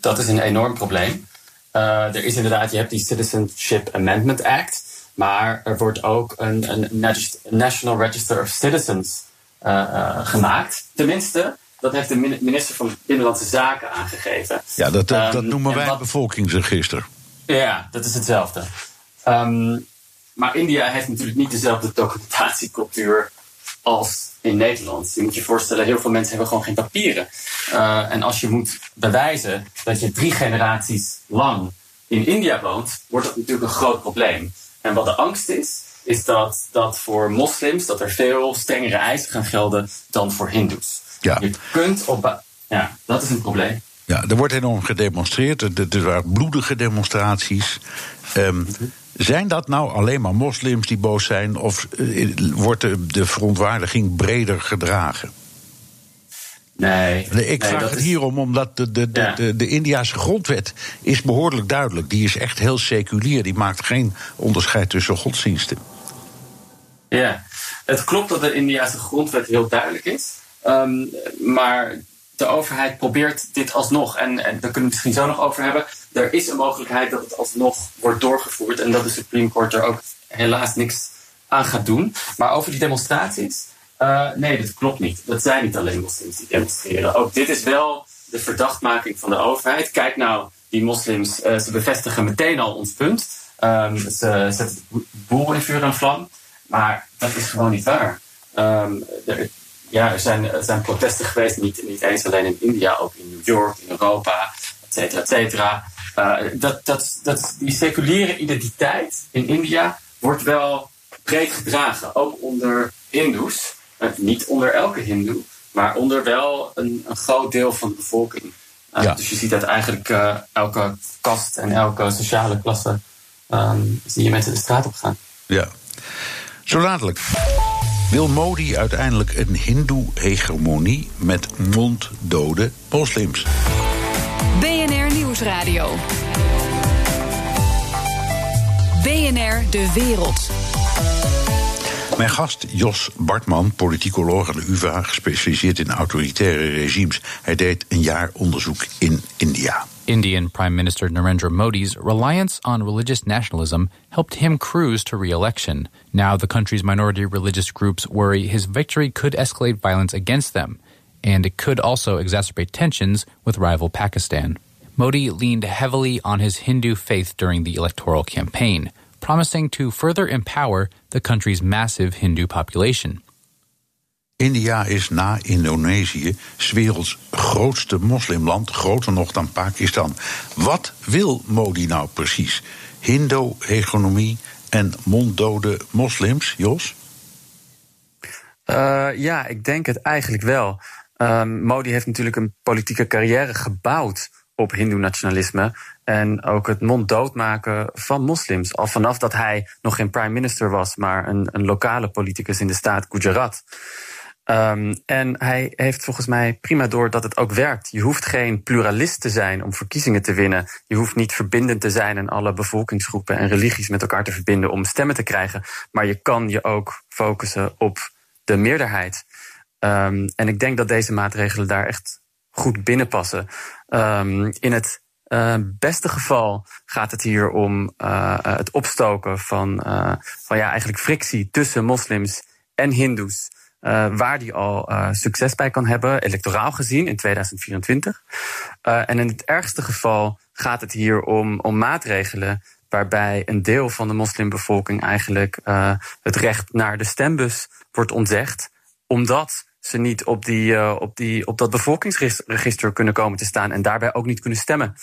Dat is een enorm probleem. Uh, er is inderdaad, je hebt die Citizenship Amendment Act. Maar er wordt ook een, een National Register of Citizens uh, uh, gemaakt. Tenminste, dat heeft de minister van Binnenlandse Zaken aangegeven. Ja, dat, dat, dat um, noemen wij wat, bevolkingsregister. Ja, dat is hetzelfde. Um, maar India heeft natuurlijk niet dezelfde documentatiecultuur als in Nederland. Je moet je voorstellen, heel veel mensen hebben gewoon geen papieren. Uh, en als je moet bewijzen dat je drie generaties lang in India woont, wordt dat natuurlijk een groot probleem. En wat de angst is, is dat, dat voor moslims dat er veel strengere eisen gaan gelden dan voor hindoes. Ja. Je kunt op. Ja, dat is een probleem. Ja, er wordt enorm gedemonstreerd. Er waren bloedige demonstraties. Um, zijn dat nou alleen maar moslims die boos zijn, of uh, wordt de, de, verontwaardiging breder gedragen? Nee. Ik nee, vraag het is... hierom omdat de, de, de, ja. de, de Indiase grondwet is behoorlijk duidelijk. Die is echt heel seculier. Die maakt geen onderscheid tussen godsdiensten. Ja, het klopt dat de Indiase grondwet heel duidelijk is. Um, maar de overheid probeert dit alsnog. En, en daar kunnen we het misschien zo nog over hebben. Er is een mogelijkheid dat het alsnog wordt doorgevoerd. En dat de Supreme Court er ook helaas niks aan gaat doen. Maar over die demonstraties. Uh, nee, dat klopt niet. Dat zijn niet alleen moslims die demonstreren. Ook dit is wel de verdachtmaking van de overheid. Kijk nou, die moslims, uh, ze bevestigen meteen al ons punt. Um, ze zetten de boel in vuur en vlam. Maar dat is gewoon niet waar. Um, er, ja, er zijn, zijn protesten geweest, niet, niet eens alleen in India, ook in New York, in Europa, et cetera, et cetera. Uh, dat, dat, dat, die seculiere identiteit in India wordt wel breed gedragen, ook onder Hindoes. Uh, niet onder elke Hindoe, maar onder wel een, een groot deel van de bevolking. Uh, ja. Dus je ziet dat eigenlijk elke kast en elke sociale klasse um, zie je mensen de straat op gaan. Ja, zo dadelijk. Wil Modi uiteindelijk een hindoe-hegemonie met monddode moslims? BNR Nieuwsradio. BNR De Wereld. Mijn gast Jos Bartman, politicoloog aan de UvA, gespecialiseerd in autoritaire regimes. Hij deed een jaar onderzoek in India. Indian Prime Minister Narendra Modi's reliance on religious nationalism helped him cruise to re election. Now, the country's minority religious groups worry his victory could escalate violence against them, and it could also exacerbate tensions with rival Pakistan. Modi leaned heavily on his Hindu faith during the electoral campaign, promising to further empower the country's massive Hindu population. India is na Indonesië 's werelds grootste moslimland, groter nog dan Pakistan. Wat wil Modi nou precies? Hindo-hegemonie en monddode moslims, Jos? Uh, ja, ik denk het eigenlijk wel. Uh, Modi heeft natuurlijk een politieke carrière gebouwd op Hindoe-nationalisme. En ook het monddood maken van moslims. Al vanaf dat hij nog geen prime minister was, maar een, een lokale politicus in de staat Gujarat. Um, en hij heeft volgens mij prima door dat het ook werkt. Je hoeft geen pluralist te zijn om verkiezingen te winnen. Je hoeft niet verbindend te zijn en alle bevolkingsgroepen en religies met elkaar te verbinden om stemmen te krijgen. Maar je kan je ook focussen op de meerderheid. Um, en ik denk dat deze maatregelen daar echt goed binnenpassen. Um, in het uh, beste geval gaat het hier om uh, het opstoken van, uh, van ja, eigenlijk frictie tussen moslims en hindoes. Waar die al succes bij kan hebben, electoraal gezien in 2024. Uh, en in het ergste geval gaat het hier om, om maatregelen waarbij een deel van de moslimbevolking eigenlijk het recht naar de stembus wordt ontzegd, omdat ze niet op, die, op, die, op dat bevolkingsregister kunnen komen te staan en daarbij ook niet kunnen stemmen.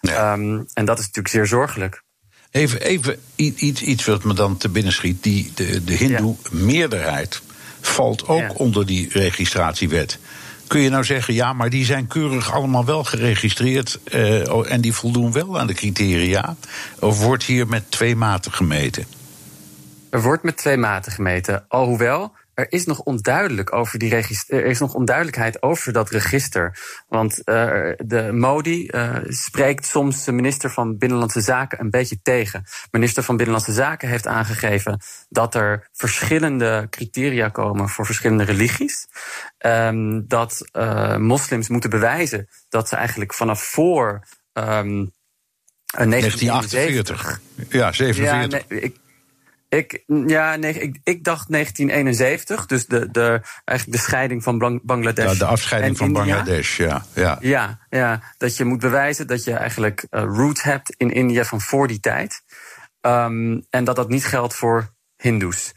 Um, en dat is natuurlijk zeer zorgelijk. Even, even iets, iets wat me dan te binnen schiet. Die, de, de Hindoe-meerderheid valt ook ja. onder die registratiewet. Kun je nou zeggen, ja, maar die zijn keurig allemaal wel geregistreerd uh, en die voldoen wel aan de criteria? Of wordt hier met twee maten gemeten? Er wordt met twee maten gemeten. Alhoewel, er is nog onduidelijk over die register, er is nog onduidelijkheid over dat register. Want uh, de Modi uh, spreekt soms de minister van Binnenlandse Zaken een beetje tegen. Minister van Binnenlandse Zaken heeft aangegeven dat er verschillende criteria komen voor verschillende religies. Um, dat uh, moslims moeten bewijzen dat ze eigenlijk vanaf voor. Um, 1948. Ja, 47. Ja, nee, ik, ik, ja, nee, ik, ik dacht 1971, dus de, de, eigenlijk de scheiding van Bangladesh. Ja, de afscheiding van India. Bangladesh, ja, ja. Ja, ja, dat je moet bewijzen dat je eigenlijk uh, roots hebt in India van voor die tijd. Um, en dat dat niet geldt voor Hindoes.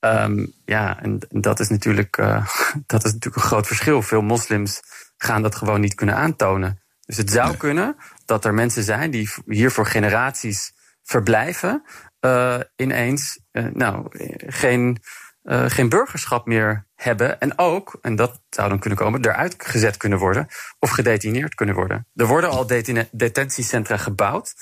Um, ja, en dat is, natuurlijk, uh, (laughs) dat is natuurlijk een groot verschil. Veel moslims gaan dat gewoon niet kunnen aantonen. Dus het zou nee. kunnen dat er mensen zijn die hier voor generaties verblijven uh, ineens uh, nou, geen, uh, geen burgerschap meer hebben. En ook, en dat zou dan kunnen komen, eruit gezet kunnen worden of gedetineerd kunnen worden. Er worden al detentiecentra gebouwd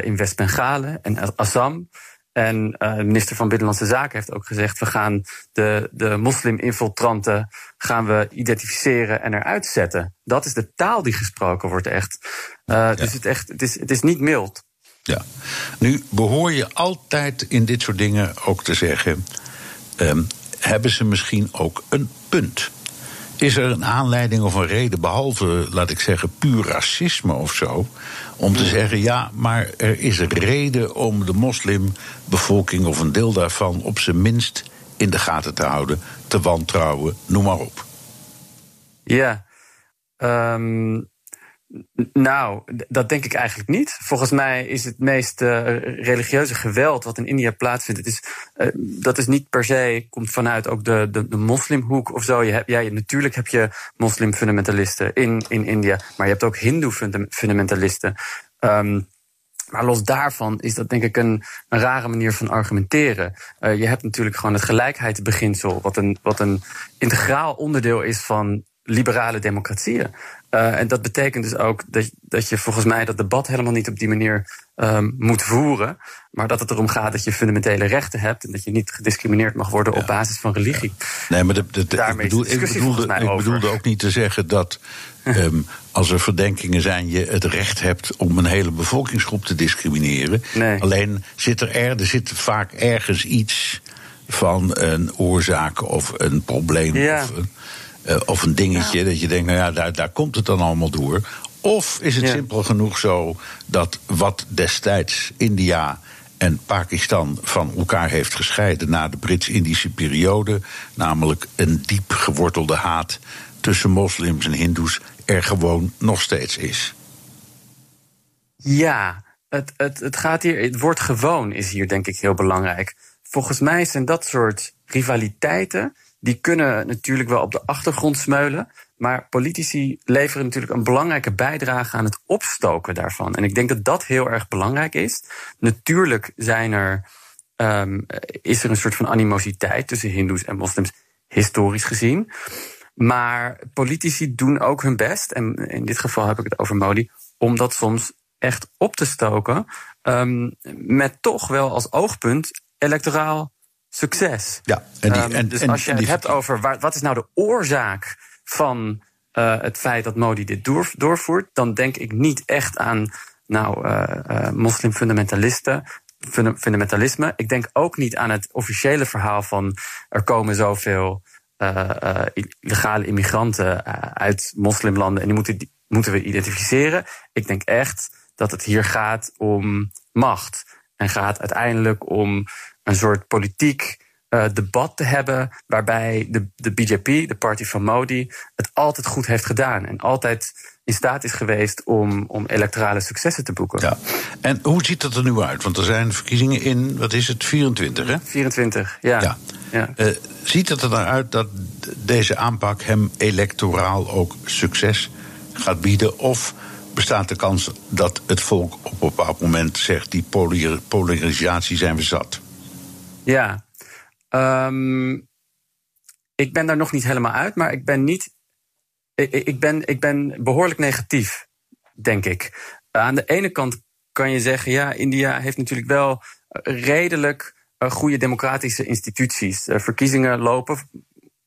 in West-Bengalen en Assam. En uh, de minister van Binnenlandse Zaken heeft ook gezegd: we gaan de, de moslim-infiltranten gaan we identificeren en eruit zetten. Dat is de taal die gesproken wordt, echt. Uh, ja. Dus het, echt, het, is, het is niet mild. Ja, nu behoor je altijd in dit soort dingen ook te zeggen: um, hebben ze misschien ook een punt? Is er een aanleiding of een reden, behalve, laat ik zeggen, puur racisme of zo, om te zeggen: ja, maar er is een reden om de moslimbevolking of een deel daarvan op zijn minst in de gaten te houden, te wantrouwen, noem maar op? Ja, um, nou, dat denk ik eigenlijk niet. Volgens mij is het meest uh, religieuze geweld wat in India plaatsvindt, is, uh, dat is niet per se, komt vanuit ook de, de, de moslimhoek of zo. Je hebt, ja, natuurlijk heb je moslimfundamentalisten in, in India, maar je hebt ook hindoe-fundamentalisten. Um, maar los daarvan is dat denk ik een, een rare manier van argumenteren. Uh, je hebt natuurlijk gewoon het gelijkheidsbeginsel, wat een, wat een integraal onderdeel is van liberale democratieën. Uh, en dat betekent dus ook dat, dat je volgens mij dat debat helemaal niet op die manier um, moet voeren. Maar dat het erom gaat dat je fundamentele rechten hebt. En dat je niet gediscrimineerd mag worden op basis van religie. Nee, maar de, de, de, ik, bedoel, ik, bedoelde, ik bedoelde ook niet te zeggen dat. um, als er verdenkingen zijn, je het recht hebt om een hele bevolkingsgroep te discrimineren. Nee. Alleen zit er, er, er zit vaak ergens iets van een oorzaak of een probleem. Ja. Of, een, uh, of een dingetje ja. dat je denkt, nou ja, daar, daar komt het dan allemaal door. Of is het ja. simpel genoeg zo dat wat destijds India en Pakistan van elkaar heeft gescheiden na de Brits-Indische periode, namelijk een diep gewortelde haat tussen moslims en hindoes, er gewoon nog steeds is? Ja, het, het, het gaat hier, het woord gewoon is hier denk ik heel belangrijk. Volgens mij zijn dat soort rivaliteiten die kunnen natuurlijk wel op de achtergrond smeulen. Maar politici leveren natuurlijk een belangrijke bijdrage aan het opstoken daarvan. En ik denk dat dat heel erg belangrijk is. Natuurlijk zijn er, um, is er een soort van animositeit tussen Hindoes en moslims, historisch gezien. Maar politici doen ook hun best, en in dit geval heb ik het over Modi, om dat soms echt op te stoken. Um, met toch wel als oogpunt electoraal succes. Ja, en die, en, um, dus en, als je het hebt over waar, wat is nou de oorzaak van uh, het feit dat Modi dit door, doorvoert, dan denk ik niet echt aan nou, uh, uh, moslimfundamentalisten. Fundamentalisme. Ik denk ook niet aan het officiële verhaal van er komen zoveel illegale immigranten uit moslimlanden en die moeten, die moeten we identificeren. Ik denk echt dat het hier gaat om macht. En gaat uiteindelijk om een soort politiek uh, debat te hebben. waarbij de, de BJP, de party van Modi. het altijd goed heeft gedaan. En altijd in staat is geweest om, om electorale successen te boeken. Ja. En hoe ziet dat er nu uit? Want er zijn verkiezingen in, wat is het, 24 hè? 24, ja. ja. ja. Uh, ziet het er naar uit dat deze aanpak hem electoraal ook succes gaat bieden? Of bestaat de kans dat het volk op een bepaald moment zegt: die polarisatie zijn we zat? Ja, um, ik ben daar nog niet helemaal uit, maar ik ben niet. Ik, ik, ben, ik ben behoorlijk negatief, denk ik. Aan de ene kant kan je zeggen: ja, India heeft natuurlijk wel redelijk uh, goede democratische instituties. Verkiezingen lopen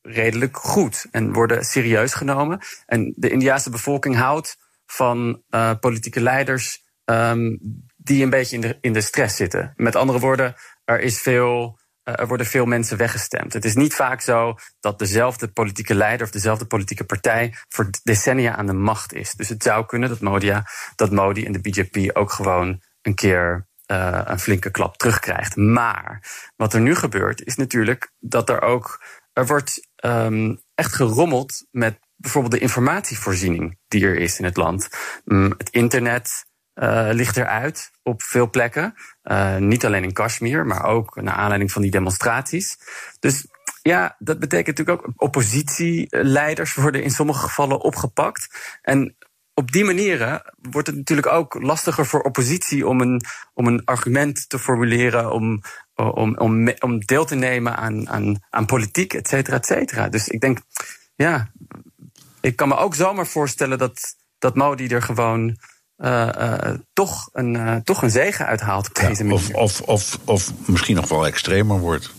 redelijk goed en worden serieus genomen. En de Indiaanse bevolking houdt van uh, politieke leiders um, die een beetje in de, in de stress zitten. Met andere woorden, er is veel. Uh, er worden veel mensen weggestemd. Het is niet vaak zo dat dezelfde politieke leider of dezelfde politieke partij voor decennia aan de macht is. Dus het zou kunnen dat Modi, dat Modi en de BJP ook gewoon een keer uh, een flinke klap terugkrijgt. Maar wat er nu gebeurt, is natuurlijk dat er ook. Er wordt um, echt gerommeld met bijvoorbeeld de informatievoorziening die er is in het land. Um, het internet uh, ligt eruit op veel plekken. Uh, niet alleen in Kashmir, maar ook naar aanleiding van die demonstraties. Dus ja, dat betekent natuurlijk ook oppositieleiders worden in sommige gevallen opgepakt. En op die manieren wordt het natuurlijk ook lastiger voor oppositie om een, om een argument te formuleren, om, om, om, om deel te nemen aan, aan, aan politiek, et cetera, et cetera. Dus ik denk, ja, ik kan me ook zomaar voorstellen dat, dat Modi er gewoon uh, uh, toch, een, uh, toch een zegen uithaalt op deze ja, manier. Of, of, of, of misschien nog wel extremer wordt.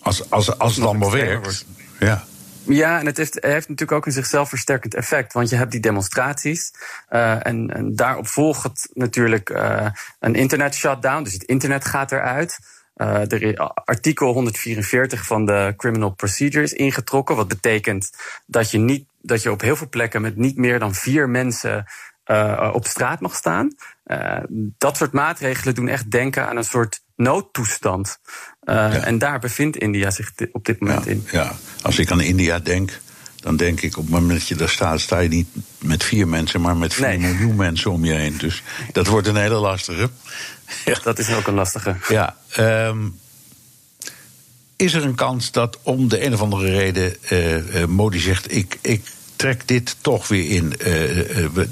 Als, als, als het allemaal werkt. Wordt. Ja. Ja, en het heeft, het heeft natuurlijk ook een zichzelf versterkend effect. Want je hebt die demonstraties. Uh, en, en daarop volgt natuurlijk uh, een internet shutdown. Dus het internet gaat eruit. Uh, er is artikel 144 van de Criminal Procedure is ingetrokken. Wat betekent dat je, niet, dat je op heel veel plekken met niet meer dan vier mensen uh, op straat mag staan. Uh, dat soort maatregelen doen echt denken aan een soort noodtoestand. Ja. En daar bevindt India zich op dit moment ja, in. Ja, als ik aan India denk, dan denk ik op het moment dat je daar staat, sta je niet met vier mensen, maar met vier nee. miljoen mensen om je heen. Dus dat wordt een hele lastige. (laughs) Ja. Dat is ook een lastige. Ja. Um, is er een kans dat om de een of andere reden uh, Modi zegt: ik, ik trek dit toch weer in. Uh,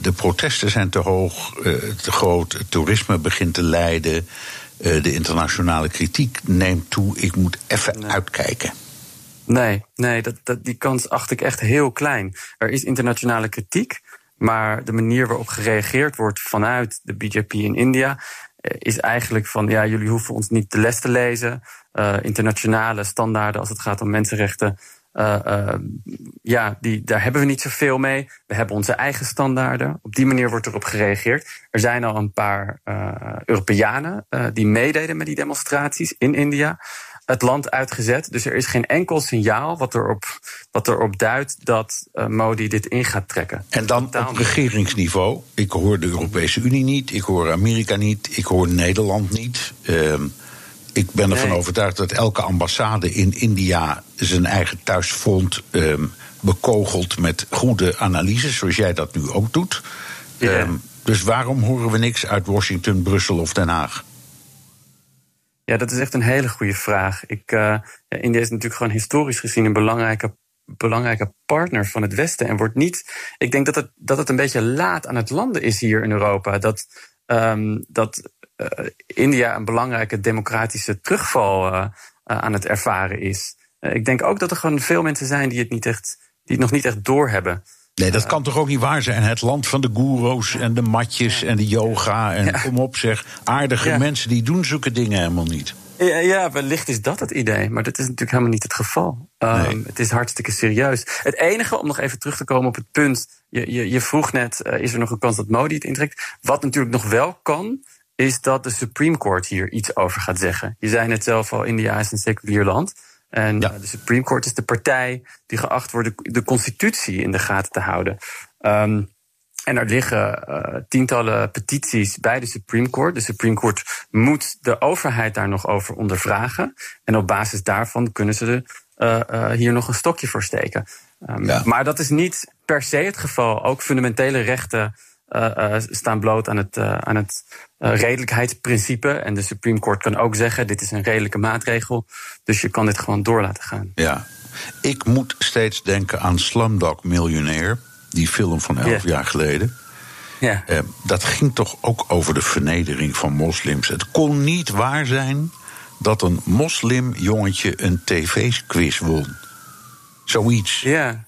de protesten zijn te hoog, te groot, het toerisme begint te lijden. de internationale kritiek neemt toe. Ik moet even nee. uitkijken. Nee, nee dat, dat, die kans acht ik echt heel klein. Er is internationale kritiek, maar de manier waarop gereageerd wordt vanuit de BJP in India is eigenlijk van ja, jullie hoeven ons niet de les te lezen. Uh, internationale standaarden als het gaat om mensenrechten. Uh, uh, ja, die, daar hebben we niet zoveel mee. We hebben onze eigen standaarden. Op die manier wordt erop gereageerd. Er zijn al een paar Europeanen die meededen met die demonstraties in India het land uitgezet. Dus er is geen enkel signaal wat erop, wat erop duidt dat Modi dit in gaat trekken. En dan op regeringsniveau. Ik hoor de Europese Unie niet, ik hoor Amerika niet, ik hoor Nederland niet. Uh, ik ben ervan nee. overtuigd dat elke ambassade in India zijn eigen thuisfront uh, bekogelt met goede analyses, zoals jij dat nu ook doet. Ja. dus waarom horen we niks uit Washington, Brussel of Den Haag? Ja, dat is echt een hele goede vraag. Ik, uh, ja, India is natuurlijk gewoon historisch gezien een belangrijke, belangrijke partner van het Westen. En wordt niet. Ik denk dat het, dat het een beetje laat aan het landen is hier in Europa. Dat, um, dat India een belangrijke democratische terugval uh, aan het ervaren is. ik denk ook dat er gewoon veel mensen zijn die het, niet echt, die het nog niet echt doorhebben. Nee, dat kan toch ook niet waar zijn? Het land van de goeroes en de matjes en de yoga en ja. kom op zeg. Aardige ja. mensen die doen zulke dingen helemaal niet. Ja, ja, wellicht is dat het idee, maar dat is natuurlijk helemaal niet het geval. Um, nee. Het is hartstikke serieus. Het enige, om nog even terug te komen op het punt. Je, je, je vroeg net, uh, is er nog een kans dat Modi het intrekt? Wat natuurlijk nog wel kan, is dat de Supreme Court hier iets over gaat zeggen. Je zei net zelf al, India is een seculier land. En ja. uh, de Supreme Court is de partij die geacht wordt de, constitutie in de gaten te houden. Um, en er liggen uh, tientallen petities bij de Supreme Court. De Supreme Court moet de overheid daar nog over ondervragen. En op basis daarvan kunnen ze de, uh, hier nog een stokje voor steken. Um, ja. Maar dat is niet per se het geval. Ook fundamentele rechten staan bloot aan het, aan het redelijkheidsprincipe. En de Supreme Court kan ook zeggen: dit is een redelijke maatregel. Dus je kan dit gewoon door laten gaan. Ja, ik moet steeds denken aan Slumdog Millionaire, die film van elf yeah. jaar geleden. Ja. Dat ging toch ook over de vernedering van moslims. Het kon niet waar zijn dat een moslimjongetje een tv-quiz won. Zoiets. Ja,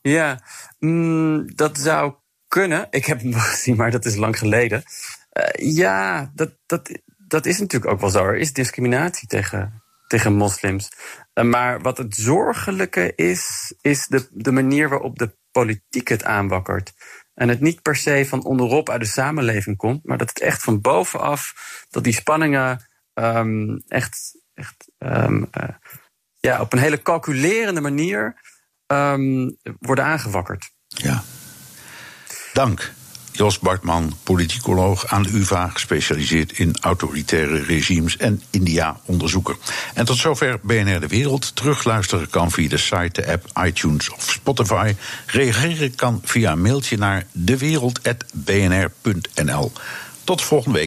ja. Mm, dat zou kunnen. Ik heb hem wel (laughs) gezien, maar dat is lang geleden. Uh, ja, dat, dat, dat is natuurlijk ook wel zo. Er is discriminatie tegen, tegen moslims. Uh, maar wat het zorgelijke is, is de, de manier waarop de politiek het aanwakkert. En het niet per se van onderop uit de samenleving komt, maar dat het echt van bovenaf, dat die spanningen um, echt, echt um, uh, ja, op een hele calculerende manier um, worden aangewakkerd. Ja. Dank. Jos Bartman, politicoloog aan de UvA, gespecialiseerd in autoritaire regimes en India-onderzoeker. En tot zover BNR De Wereld. Terugluisteren kan via de site, de app, iTunes of Spotify. Reageren kan via een mailtje naar dewereld.bnr.nl. Tot volgende week.